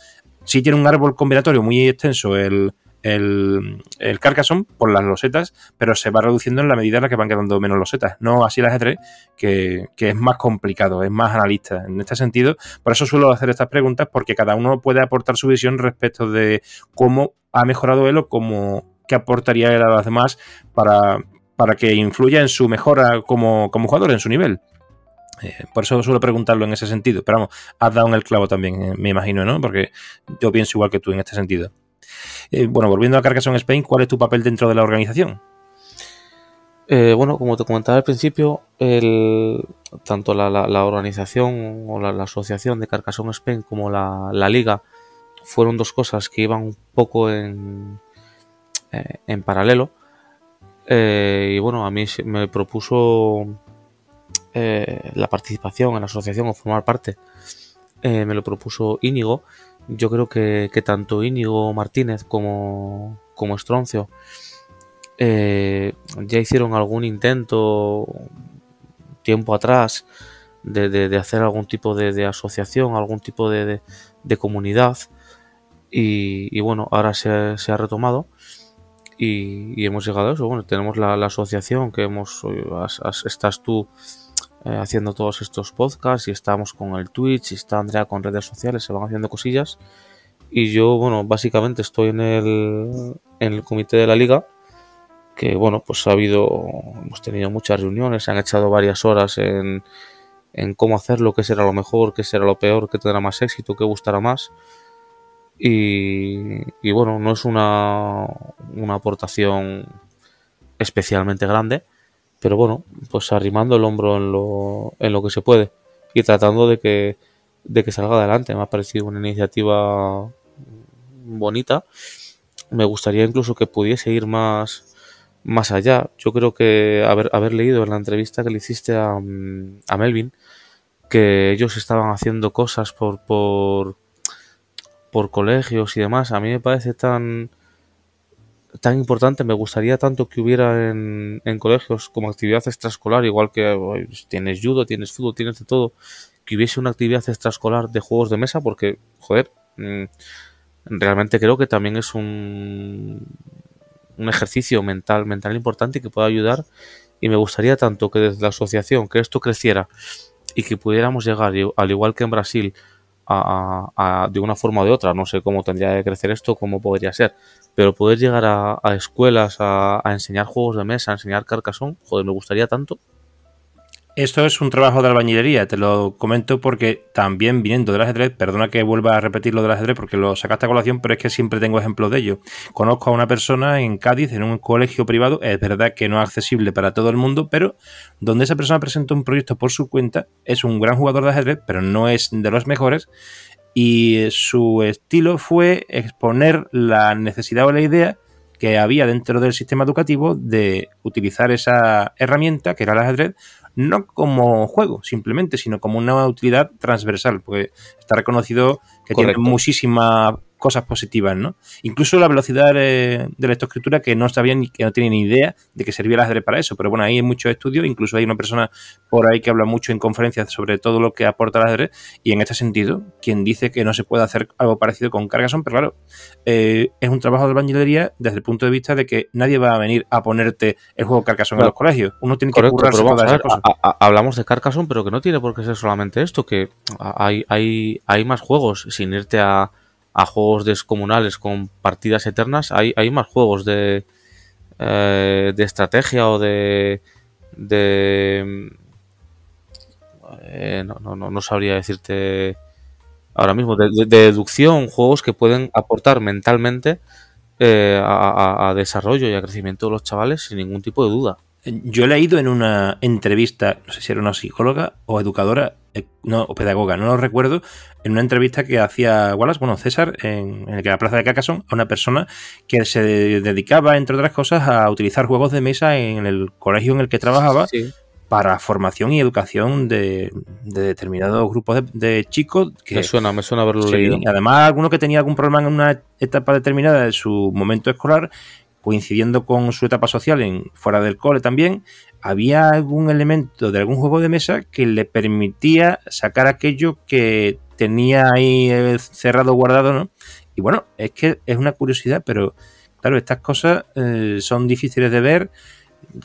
Sí tiene un árbol combinatorio muy extenso el, el, el Carcassonne por las losetas, pero se va reduciendo en la medida en la que van quedando menos losetas. No así el ajedrez, que, que, es más complicado, es más analista. En este sentido, por eso suelo hacer estas preguntas, porque cada uno puede aportar su visión respecto de cómo ha mejorado él o cómo, que aportaría él a los demás para, para que influya en su mejora como, jugador, en su nivel. Eh, por eso suelo preguntarlo en ese sentido. Pero vamos, has dado en el clavo también, eh, me imagino, ¿no? Porque yo pienso igual que tú en este sentido. Eh, bueno, volviendo a Carcassonne Spain, ¿cuál es tu papel dentro de la organización? bueno, como te comentaba al principio, el, tanto la, organización o la, asociación de Carcassonne Spain como la, liga fueron dos cosas que iban un poco en, eh, en paralelo. Eh, y bueno, a mí me propuso eh, la participación en la asociación o formar parte. me lo propuso Íñigo. Yo creo que, tanto Íñigo Martínez como, como Estroncio ya hicieron algún intento tiempo atrás de, hacer algún tipo de, asociación, algún tipo de, comunidad. Y, bueno, ahora se ha retomado y, hemos llegado a eso. Bueno, tenemos la, asociación que hemos, estás tú eh, haciendo todos estos podcasts y estamos con el Twitch y está Andrea con redes sociales, se van haciendo cosillas. Y yo, bueno, básicamente estoy en el, en el comité de la liga, que bueno, pues ha habido, hemos tenido muchas reuniones, se han echado varias horas en, en cómo hacerlo, qué será lo mejor, qué será lo peor, qué tendrá más éxito, qué gustará más. Y, bueno, no es una, una aportación especialmente grande, pero bueno, pues arrimando el hombro en lo, en lo que se puede y tratando de que, de que salga adelante. Me ha parecido una iniciativa bonita. Me gustaría incluso que pudiese ir más, más allá. Yo creo que haber, haber leído en la entrevista que le hiciste a, a Melvin que ellos estaban haciendo cosas por, por por colegios y demás, a mí me parece tan tan importante, me gustaría tanto que hubiera en, colegios como actividad extraescolar, igual que tienes judo, tienes fútbol, tienes de todo, que hubiese una actividad extraescolar de juegos de mesa, porque, joder, mm, realmente creo que también es un, un ejercicio mental, mental importante que pueda ayudar y me gustaría tanto que desde la asociación que esto creciera y que pudiéramos llegar, al igual que en Brasil, de una forma o de otra. No sé cómo tendría que crecer esto, cómo podría ser. Pero poder llegar a, escuelas a, enseñar juegos de mesa, a enseñar Carcassonne, joder, me gustaría tanto. Esto es un trabajo de albañilería, te lo comento porque también viniendo del ajedrez, perdona que vuelva a repetir lo del ajedrez porque lo sacaste a colación, pero es que siempre tengo ejemplos de ello. Conozco a una persona en Cádiz, en un colegio privado, es verdad que no es accesible para todo el mundo, pero donde esa persona presentó un proyecto por su cuenta, es un gran jugador de ajedrez, pero no es de los mejores, y su estilo fue exponer la necesidad o la idea que había dentro del sistema educativo de utilizar esa herramienta, que era el ajedrez, no como juego simplemente, sino como una utilidad transversal, porque está reconocido que tiene muchísima cosas positivas, ¿no? Incluso la velocidad de, la lectoescritura que no sabía ni que no tenía ni idea de que servía el ajedrez para eso, pero bueno, ahí hay muchos estudios, incluso hay una persona por ahí que habla mucho en conferencias sobre todo lo que aporta el ajedrez y en este sentido, quien dice que no se puede hacer algo parecido con Carcassonne, pero claro, eh, es un trabajo de albañilería desde el punto de vista de que nadie va a venir a ponerte el juego Carcassonne en los colegios, uno tiene que currarse todas esas cosas. hablamos de Carcassonne, pero que no tiene por qué ser solamente esto, que hay, hay, hay más juegos sin irte a a juegos descomunales con partidas eternas, hay, hay más juegos de, eh, de estrategia o de... de eh, no, no, no, sabría decirte ahora mismo, de, deducción, juegos que pueden aportar mentalmente eh, a, desarrollo y a crecimiento de los chavales sin ningún tipo de duda. Yo he leído en una entrevista, no sé si era una psicóloga o educadora, eh, no, o pedagoga, no lo recuerdo, en una entrevista que hacía Wallace, bueno, César, en, en la Plaza de Carcassonne, a una persona que se dedicaba, entre otras cosas, a utilizar juegos de mesa en el colegio en el que trabajaba. para formación y educación de, determinados grupos de, chicos. Que, me suena, me suena haberlo leído. Además, alguno que tenía algún problema en una etapa determinada de su momento escolar, coincidiendo con su etapa social en, fuera del cole también, había algún elemento de algún juego de mesa que le permitía sacar aquello que tenía ahí eh, cerrado, guardado, ¿no? Y bueno, es que es una curiosidad, pero claro, estas cosas eh, son difíciles de ver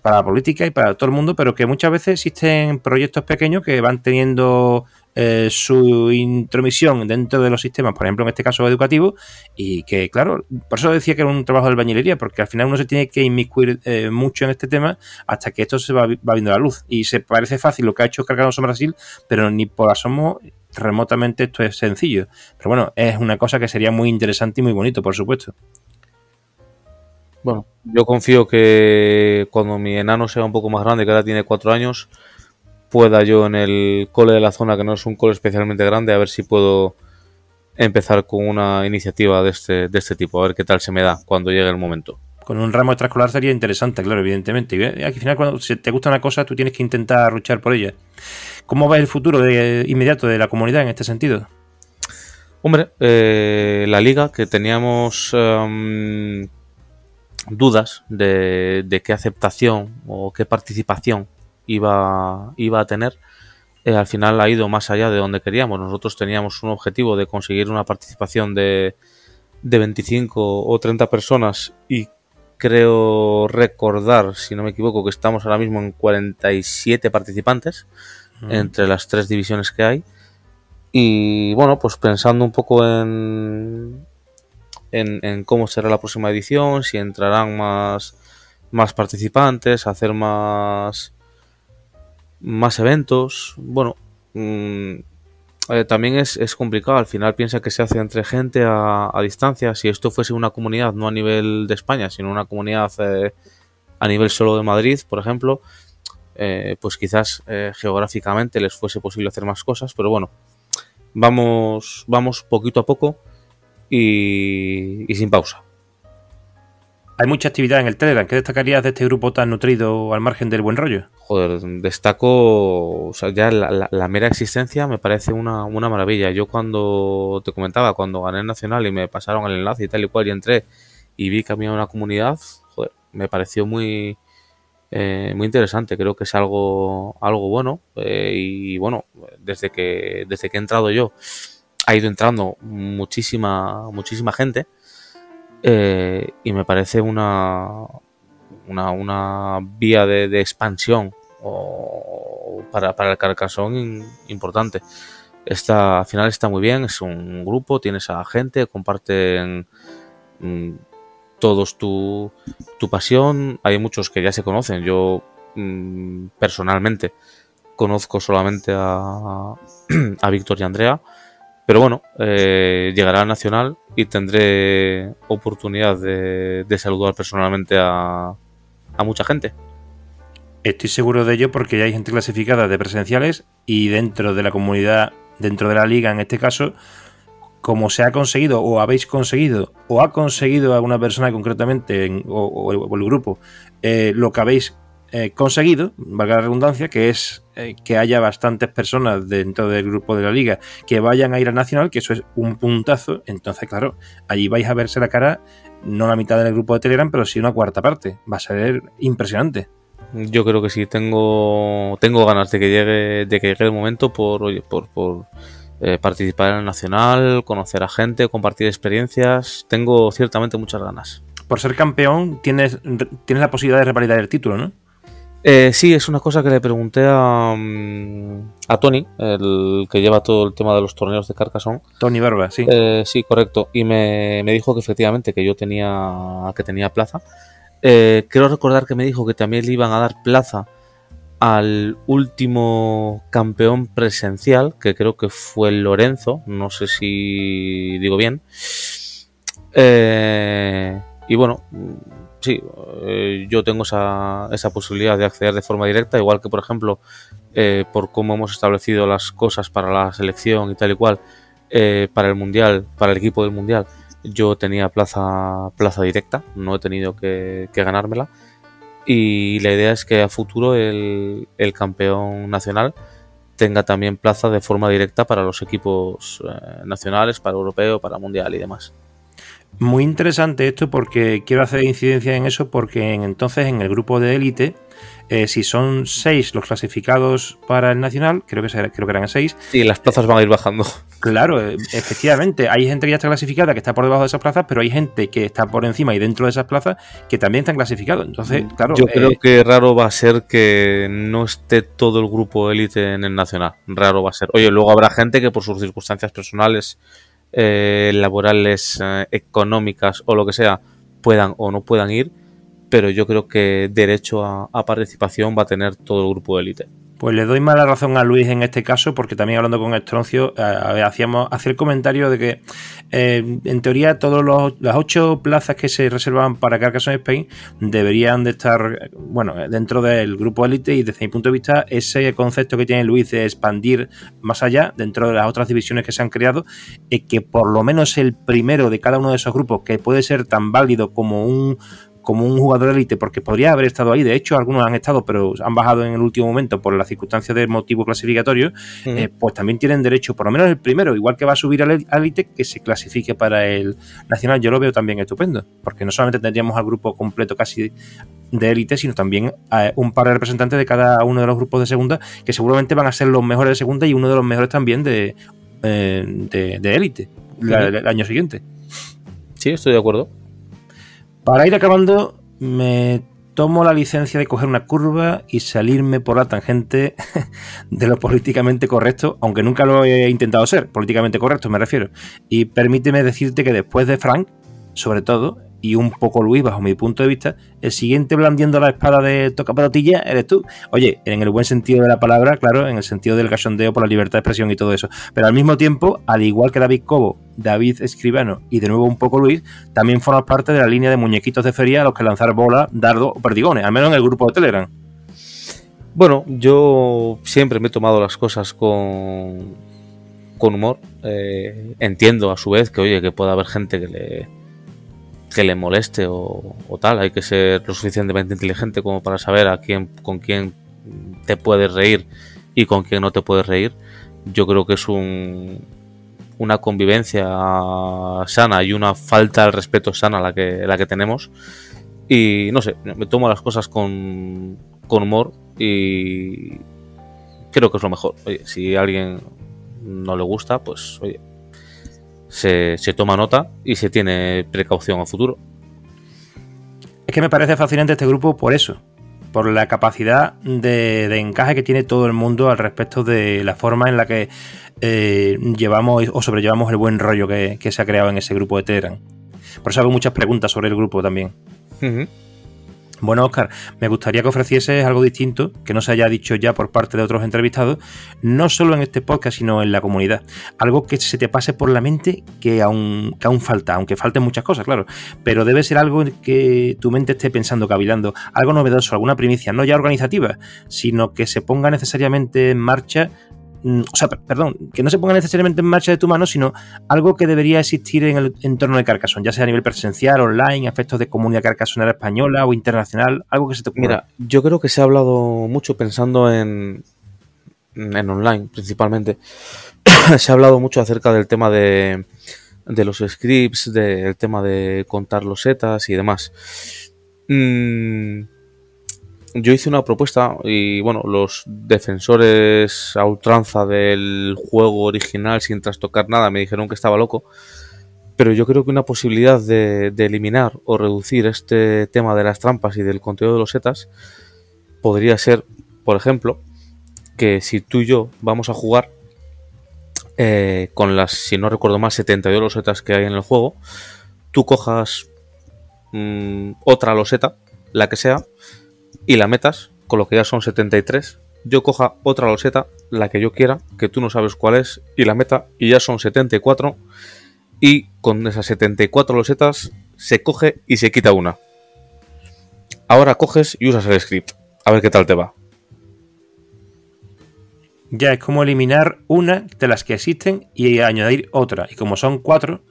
para la política y para todo el mundo, pero que muchas veces existen proyectos pequeños que van teniendo eh, su intromisión dentro de los sistemas, por ejemplo, en este caso educativo, y que, claro, por eso decía que era un trabajo de albañilería, porque al final uno se tiene que inmiscuir eh, mucho en este tema hasta que esto se va, viendo la luz. Y se parece fácil lo que ha hecho Carganoso Brasil, pero ni por asomo remotamente esto es sencillo. Pero bueno, es una cosa que sería muy interesante y muy bonito, por supuesto. Bueno, yo confío que cuando mi enano sea un poco más grande, que ahora tiene cuatro años, pueda yo en el cole de la zona, que no es un cole especialmente grande, a ver si puedo empezar con una iniciativa de este, de este tipo, a ver qué tal se me da cuando llegue el momento. Con un ramo extraescolar sería interesante, claro, evidentemente. Y al final, cuando te gusta una cosa, tú tienes que intentar luchar por ella. ¿Cómo va el futuro de, inmediato de la comunidad en este sentido? Hombre, eh, la liga que teníamos em, dudas de, qué aceptación o qué participación iba, iba a tener, eh, al final ha ido más allá de donde queríamos. Nosotros teníamos un objetivo de conseguir una participación de, de 25 o 30 personas y creo recordar, si no me equivoco, que estamos ahora mismo en 47 participantes entre las tres divisiones que hay. Y bueno, pues pensando un poco en, en, cómo será la próxima edición, si entrarán más, más participantes, hacer más, más eventos. Bueno, mm, eh, también es, complicado. Al final piensa que se hace entre gente a, distancia. Si esto fuese una comunidad, no a nivel de España, sino una comunidad eh, a nivel solo de Madrid, por ejemplo, eh, pues quizás geográficamente les fuese posible hacer más cosas. Pero bueno, vamos, vamos poquito a poco y, sin pausa. Hay mucha actividad en el Telegram. ¿Qué destacarías de este grupo tan nutrido al margen del buen rollo? Joder, destaco, o sea, ya la, mera existencia me parece una, maravilla. Yo cuando te comentaba, cuando gané el Nacional y me pasaron el enlace y tal y cual, y entré y vi que había una comunidad, joder, me pareció muy, eh, muy interesante. Creo que es algo, algo bueno. Eh, y bueno, desde que, desde que he entrado yo, ha ido entrando muchísima, muchísima gente. Eh, y me parece una, una, vía de, expansión para, el Carcassonne importante. Está, al final está muy bien, es un grupo, tienes a gente, comparten mm, todos tu, tu, pasión. Hay muchos que ya se conocen. Yo mm, personalmente conozco solamente a, [clears throat] a Víctor y Andrea pero bueno, eh, llegará a Nacional y tendré oportunidad de, saludar personalmente a, mucha gente. Estoy seguro de ello porque ya hay gente clasificada de presenciales y dentro de la comunidad, dentro de la liga en este caso, como se ha conseguido o habéis conseguido o ha conseguido alguna persona concretamente o, el grupo eh, lo que habéis eh, conseguido, valga la redundancia, que es eh, que haya bastantes personas dentro del grupo de la liga que vayan a ir a Nacional, que eso es un puntazo. Entonces, claro, allí vais a verse la cara, no la mitad del grupo de Telegram, pero sí una cuarta parte. Va a ser impresionante. Yo creo que sí, tengo, tengo ganas de que llegue, de que llegue el momento por, por, por eh, participar en el Nacional, conocer a gente, compartir experiencias. Tengo ciertamente muchas ganas. Por ser campeón, tienes, tienes la posibilidad de revalidar el título, ¿no? Eh, sí, es una cosa que le pregunté a, mm, a Tony, el que lleva todo el tema de los torneos de Carcassonne. Tony Barba, sí. Eh, sí, correcto. Y me, dijo que efectivamente que yo tenía, que tenía plaza. Eh, quiero recordar que me dijo que también le iban a dar plaza al último campeón presencial, que creo que fue Lorenzo, no sé si digo bien. Y bueno, sí, eh, yo tengo esa, esa posibilidad de acceder de forma directa, igual que por ejemplo, eh, por cómo hemos establecido las cosas para la selección y tal y cual, eh, para el Mundial, para el equipo del Mundial, yo tenía plaza, plaza directa, no he tenido que, ganármela. Y la idea es que a futuro el, el campeón nacional tenga también plaza de forma directa para los equipos eh, nacionales, para europeo, para mundial y demás. Muy interesante esto porque quiero hacer incidencia en eso porque entonces en el grupo de élite, eh, si son seis los clasificados para el nacional, creo que, creo que eran seis. Y las plazas van a ir bajando. Claro, eh, efectivamente, hay gente que ya está clasificada, que está por debajo de esas plazas, pero hay gente que está por encima y dentro de esas plazas que también están clasificados. Entonces, claro. Yo creo eh, que raro va a ser que no esté todo el grupo élite en el nacional. Raro va a ser. Oye, luego habrá gente que por sus circunstancias personales eh, laborales, eh, económicas o lo que sea, puedan o no puedan ir, pero yo creo que derecho a, a participación va a tener todo el grupo de élite. Pues le doy mala razón a Luis en este caso, porque también hablando con Estroncio, eh, hacíamos hacer el comentario de que eh, en teoría todas las ocho plazas que se reservaban para Carcassonne Spain deberían de estar, bueno, dentro del grupo élite y desde mi punto de vista ese concepto que tiene Luis de expandir más allá dentro de las otras divisiones que se han creado, es que por lo menos el primero de cada uno de esos grupos, que puede ser tan válido como un como un jugador élite, porque podría haber estado ahí. De hecho, algunos han estado, pero han bajado en el último momento por las circunstancias del motivo clasificatorio. Eh, pues también tienen derecho, por lo menos el primero, igual que va a subir al élite, que se clasifique para el nacional. Yo lo veo también estupendo, porque no solamente tendríamos al grupo completo casi de élite, sino también a un par de representantes de cada uno de los grupos de segunda, que seguramente van a ser los mejores de segunda y uno de los mejores también de eh, élite el año siguiente. Sí, estoy de acuerdo. Para ir acabando, me tomo la licencia de coger una curva y salirme por la tangente [laughs] de lo políticamente correcto, aunque nunca lo he intentado ser, políticamente correcto me refiero. Y permíteme decirte que después de Frank, sobre todo, y un poco Luis, bajo mi punto de vista, el siguiente blandiendo la espada de toca patilla eres tú. Oye, en el buen sentido de la palabra, claro, en el sentido del cachondeo por la libertad de expresión y todo eso. Pero al mismo tiempo, al igual que David Cobo, David Escribano y de nuevo un poco Luis, también formas parte de la línea de muñequitos de feria a los que lanzar bola, dardo o perdigones, al menos en el grupo de Telegram. Bueno, yo siempre me he tomado las cosas con, con humor. Eh, entiendo a su vez que, oye, que pueda haber gente que le, que le moleste o, tal. Hay que ser lo suficientemente inteligente como para saber a quién, con quién te puedes reír y con quién no te puedes reír. Yo creo que es un, una convivencia sana y una falta de respeto sana la que, la que tenemos. Y no sé, me tomo las cosas con, con humor y creo que es lo mejor. Oye, si alguien no le gusta, pues oye, se, toma nota y se tiene precaución a futuro. Es que me parece fascinante este grupo por eso, por la capacidad de, encaje que tiene todo el mundo al respecto de la forma en la que eh, llevamos o sobrellevamos el buen rollo que, se ha creado en ese grupo de Telegram. Por eso hago muchas preguntas sobre el grupo también. Bueno, Oscar, me gustaría que ofrecieses algo distinto, que no se haya dicho ya por parte de otros entrevistados, no solo en este podcast, sino en la comunidad. Algo que se te pase por la mente que aún, aún falta, aunque falten muchas cosas, claro. Pero debe ser algo que tu mente esté pensando, cavilando, algo novedoso, alguna primicia, no ya organizativa, sino que se ponga necesariamente en marcha o sea, perdón, que no se ponga necesariamente en marcha de tu mano, sino algo que debería existir en el entorno de Carcassonne, ya sea a nivel presencial, online, efectos de comunidad carcassonera española o internacional, algo que se te ocurra. Mira, yo creo que se ha hablado mucho pensando en, en online, principalmente. [coughs] se ha hablado mucho acerca del tema de, de los scripts, del tema de contar los setas y demás. Mmm yo hice una propuesta y bueno, los defensores a ultranza del juego original sin trastocar nada me dijeron que estaba loco. Pero yo creo que una posibilidad de, eliminar o reducir este tema de las trampas y del contenido de los setas podría ser, por ejemplo, que si tú y yo vamos a jugar eh, con las, si no recuerdo mal, 72 losetas que hay en el juego, tú cojas mm, otra loseta, la que sea, y la metas, con lo que ya son 73, yo coja otra loseta, la que yo quiera, que tú no sabes cuál es, y la meta, y ya son 74, y con esas 74 losetas se coge y se quita una. Ahora coges y usas el script. A ver qué tal te va. Ya es como eliminar una de las que existen y añadir otra. Y como son cuatro,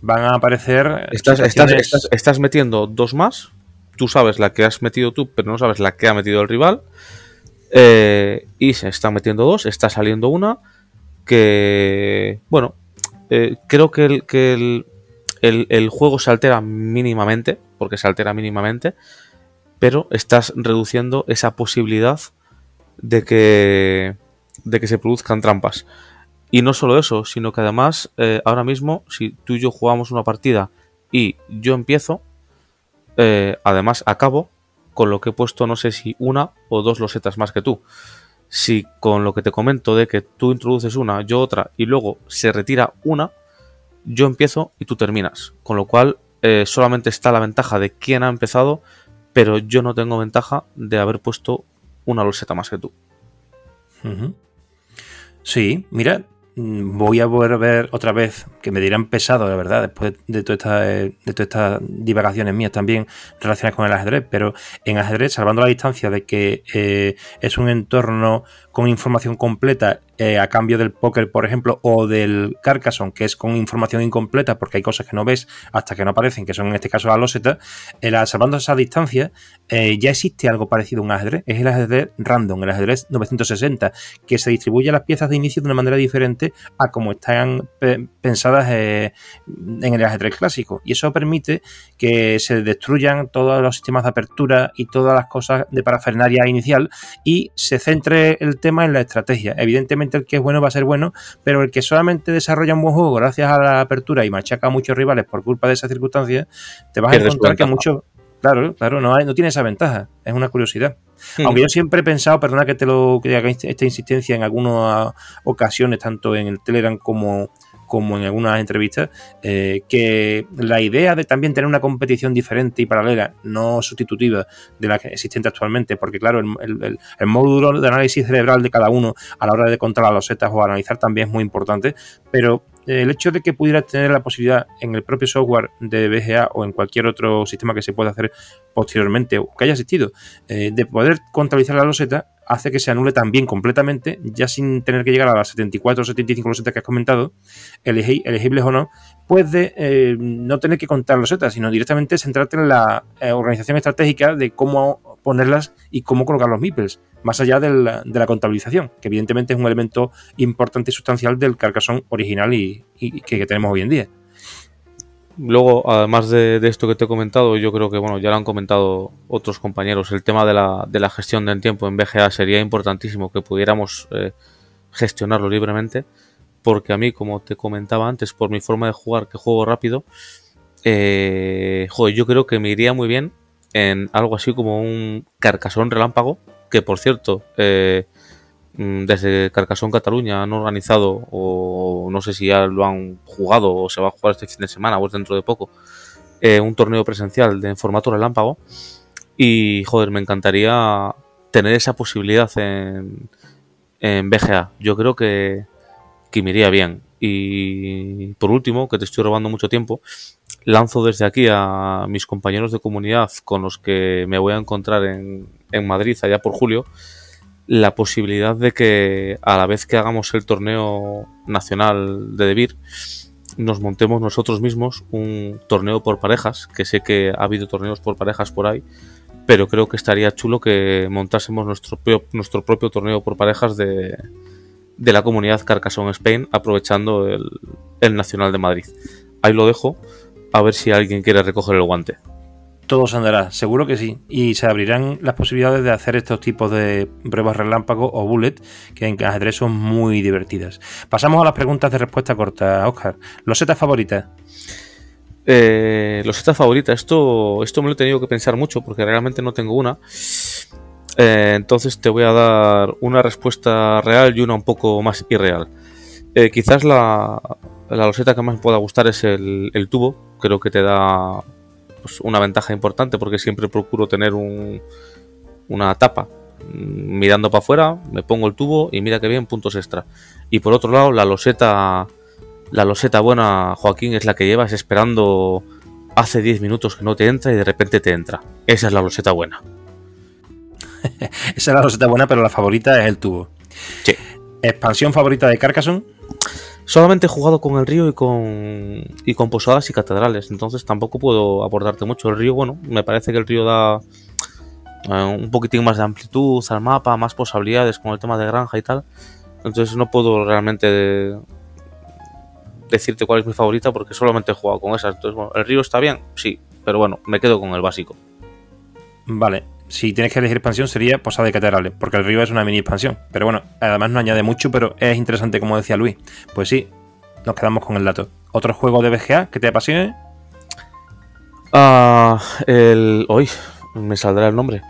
van a aparecer. Estás, estás, estás, metiendo dos más. Tú sabes la que has metido tú, pero no sabes la que ha metido el rival. Eh, y se están metiendo dos, está saliendo una. Que. Bueno, eh, creo que, el, que el, juego se altera mínimamente. Porque se altera mínimamente. Pero estás reduciendo esa posibilidad de que. de que se produzcan trampas. Y no solo eso, sino que además, eh, ahora mismo, si tú y yo jugamos una partida y yo empiezo, eh, además acabo con lo que he puesto, no sé si una o dos losetas más que tú. Si con lo que te comento de que tú introduces una, yo otra, y luego se retira una, yo empiezo y tú terminas. Con lo cual, eh, solamente está la ventaja de quién ha empezado, pero yo no tengo ventaja de haber puesto una loseta más que tú. Sí, mira, voy a volver otra vez, que me dirán pesado, la verdad, después de, todas estas, eh, de divagaciones mías también relacionadas con el ajedrez, pero en ajedrez, salvando la distancia de que eh, es un entorno con información completa eh, a cambio del póker, por ejemplo, o del Carcassonne, que es con información incompleta porque hay cosas que no ves hasta que no aparecen, que son en este caso la loseta, salvando esa distancia, eh, ya existe algo parecido a un ajedrez, es el ajedrez random, el ajedrez 960, que se distribuye las piezas de inicio de una manera diferente a como están pensadas eh, en el ajedrez clásico. Y eso permite que se destruyan todos los sistemas de apertura y todas las cosas de parafernalia inicial y se centre el tema en la estrategia. Evidentemente el que es bueno va a ser bueno, pero el que solamente desarrolla un buen juego gracias a la apertura y machaca a muchos rivales por culpa de esas circunstancias, te vas a encontrar que muchos... Claro, claro, no, hay, no tiene esa ventaja. Es una curiosidad. Aunque yo siempre he pensado, perdona que te lo que haga esta insistencia en algunas ocasiones, tanto en el Telegram como como en algunas entrevistas, eh, que la idea de también tener una competición diferente y paralela, no sustitutiva de la que existente actualmente, porque claro, el, módulo de análisis cerebral de cada uno a la hora de contar las losetas o analizar también es muy importante, pero el hecho de que pudieras tener la posibilidad en el propio software de BGA o en cualquier otro sistema que se pueda hacer posteriormente o que haya existido, eh, de poder contabilizar la loseta, hace que se anule también completamente, ya sin tener que llegar a las 74 o 75 losetas que has comentado, elegibles o no, pues de eh, no tener que contar losetas, sino directamente centrarte en la eh, organización estratégica de cómo ponerlas y cómo colocar los meeples, más allá de la, contabilización, que evidentemente es un elemento importante y sustancial del carcasón original y, que tenemos hoy en día. Luego, además de, esto que te he comentado, yo creo que bueno, ya lo han comentado otros compañeros, el tema de la, de la gestión del tiempo en BGA sería importantísimo que pudiéramos eh, gestionarlo libremente, porque a mí, como te comentaba antes, por mi forma de jugar, que juego rápido, eh, yo creo que me iría muy bien en algo así como un Carcasón Relámpago, que por cierto, eh, desde Carcasón Cataluña han organizado, o no sé si ya lo han jugado o se va a jugar este fin de semana o dentro de poco, eh, un torneo presencial de, en formato relámpago. Y joder, me encantaría tener esa posibilidad en, en BGA. Yo creo que, que me iría bien. Y por último, que te estoy robando mucho tiempo, lanzo desde aquí a mis compañeros de comunidad con los que me voy a encontrar en, en Madrid allá por julio la posibilidad de que a la vez que hagamos el torneo nacional de Debir, nos montemos nosotros mismos un torneo por parejas, que sé que ha habido torneos por parejas por ahí, pero creo que estaría chulo que montásemos nuestro, nuestro propio torneo por parejas de, de la comunidad Carcassonne Spain, aprovechando el, el Nacional de Madrid. Ahí lo dejo, a ver si alguien quiere recoger el guante todo se andará, seguro que sí. Y se abrirán las posibilidades de hacer estos tipos de pruebas relámpago o bullet, que en ajedrez son muy divertidas. Pasamos a las preguntas de respuesta corta, Oscar. ¿Losetas favoritas? Eh, losetas favoritas, esto, esto me lo he tenido que pensar mucho porque realmente no tengo una. Eh, entonces te voy a dar una respuesta real y una un poco más irreal. Eh, quizás la, la loseta que más me pueda gustar es el, el tubo. Creo que te da pues, una ventaja importante porque siempre procuro tener un, una tapa mm, mirando para afuera, me pongo el tubo y mira que bien, puntos extra. Y por otro lado, la loseta, la loseta buena, Joaquín, es la que llevas esperando hace 10 minutos que no te entra y de repente te entra. Esa es la roseta buena. [laughs] Esa es la roseta buena, pero la favorita es el tubo. Sí. ¿Expansión favorita de Carcassonne? Solamente he jugado con el río y con, y con posadas y catedrales, entonces tampoco puedo aportarte mucho. El río, bueno, me parece que el río da eh, un poquitín más de amplitud al mapa, más posibilidades con el tema de granja y tal. Entonces no puedo realmente decirte cuál es mi favorita porque solamente he jugado con esas. Entonces, bueno, el río está bien, sí, pero bueno, me quedo con el básico. Vale, si tienes que elegir expansión sería Posada de Catedrales, porque el río es una mini expansión. Pero bueno, además no añade mucho, pero es interesante como decía Luis. Pues sí, nos quedamos con el dato. ¿Otro juego de BGA que te apasione? Ah, el... Hoy me saldrá el nombre.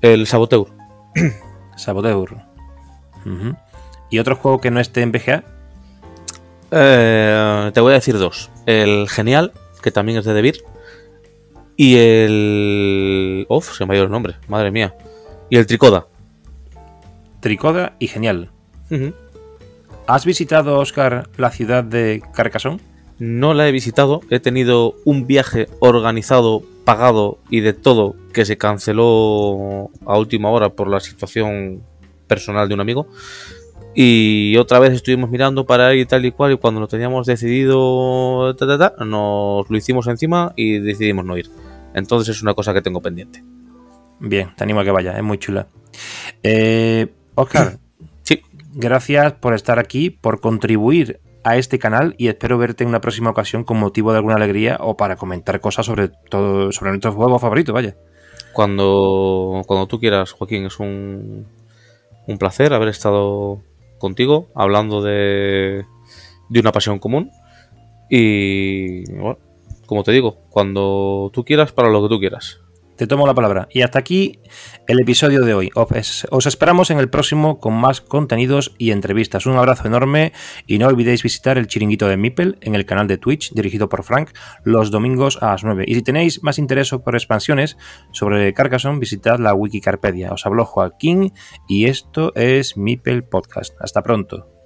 El Saboteur. [clears throat] Saboteur. ¿Y otro juego que no esté en BGA? Eh, te voy a decir dos. El Genial, que también es de Debir. Y el... Uf, se me ha ido el nombre, madre mía. Y el Tricoda. Tricoda y Genial. ¿Has visitado, Oscar, la ciudad de Carcassonne? No la he visitado, he tenido un viaje organizado, pagado y de todo que se canceló a última hora por la situación personal de un amigo. Y otra vez estuvimos mirando para ir y tal y cual y cuando lo teníamos decidido, ta, ta, ta, nos lo hicimos encima y decidimos no ir. Entonces es una cosa que tengo pendiente. Bien, te animo a que vayas, es muy chula. Eh, Oscar, [clears throat] Sí, gracias por estar aquí, por contribuir a este canal y espero verte en una próxima ocasión con motivo de alguna alegría o para comentar cosas sobre todo sobre nuestro juego favorito, vaya. cuando, cuando tú quieras, Joaquín, es un, un placer haber estado contigo hablando de, de una pasión común. Y bueno, como te digo, cuando tú quieras, para lo que tú quieras. Te tomo la palabra. Y hasta aquí el episodio de hoy. Os, os esperamos en el próximo con más contenidos y entrevistas. Un abrazo enorme y no olvidéis visitar el chiringuito de Mipel en el canal de Twitch dirigido por Frank los domingos a las 9. Y si tenéis más interés por expansiones sobre Carcassonne, visitad la Wikicarpedia. Os habló Joaquín y esto es Mipel Podcast. Hasta pronto.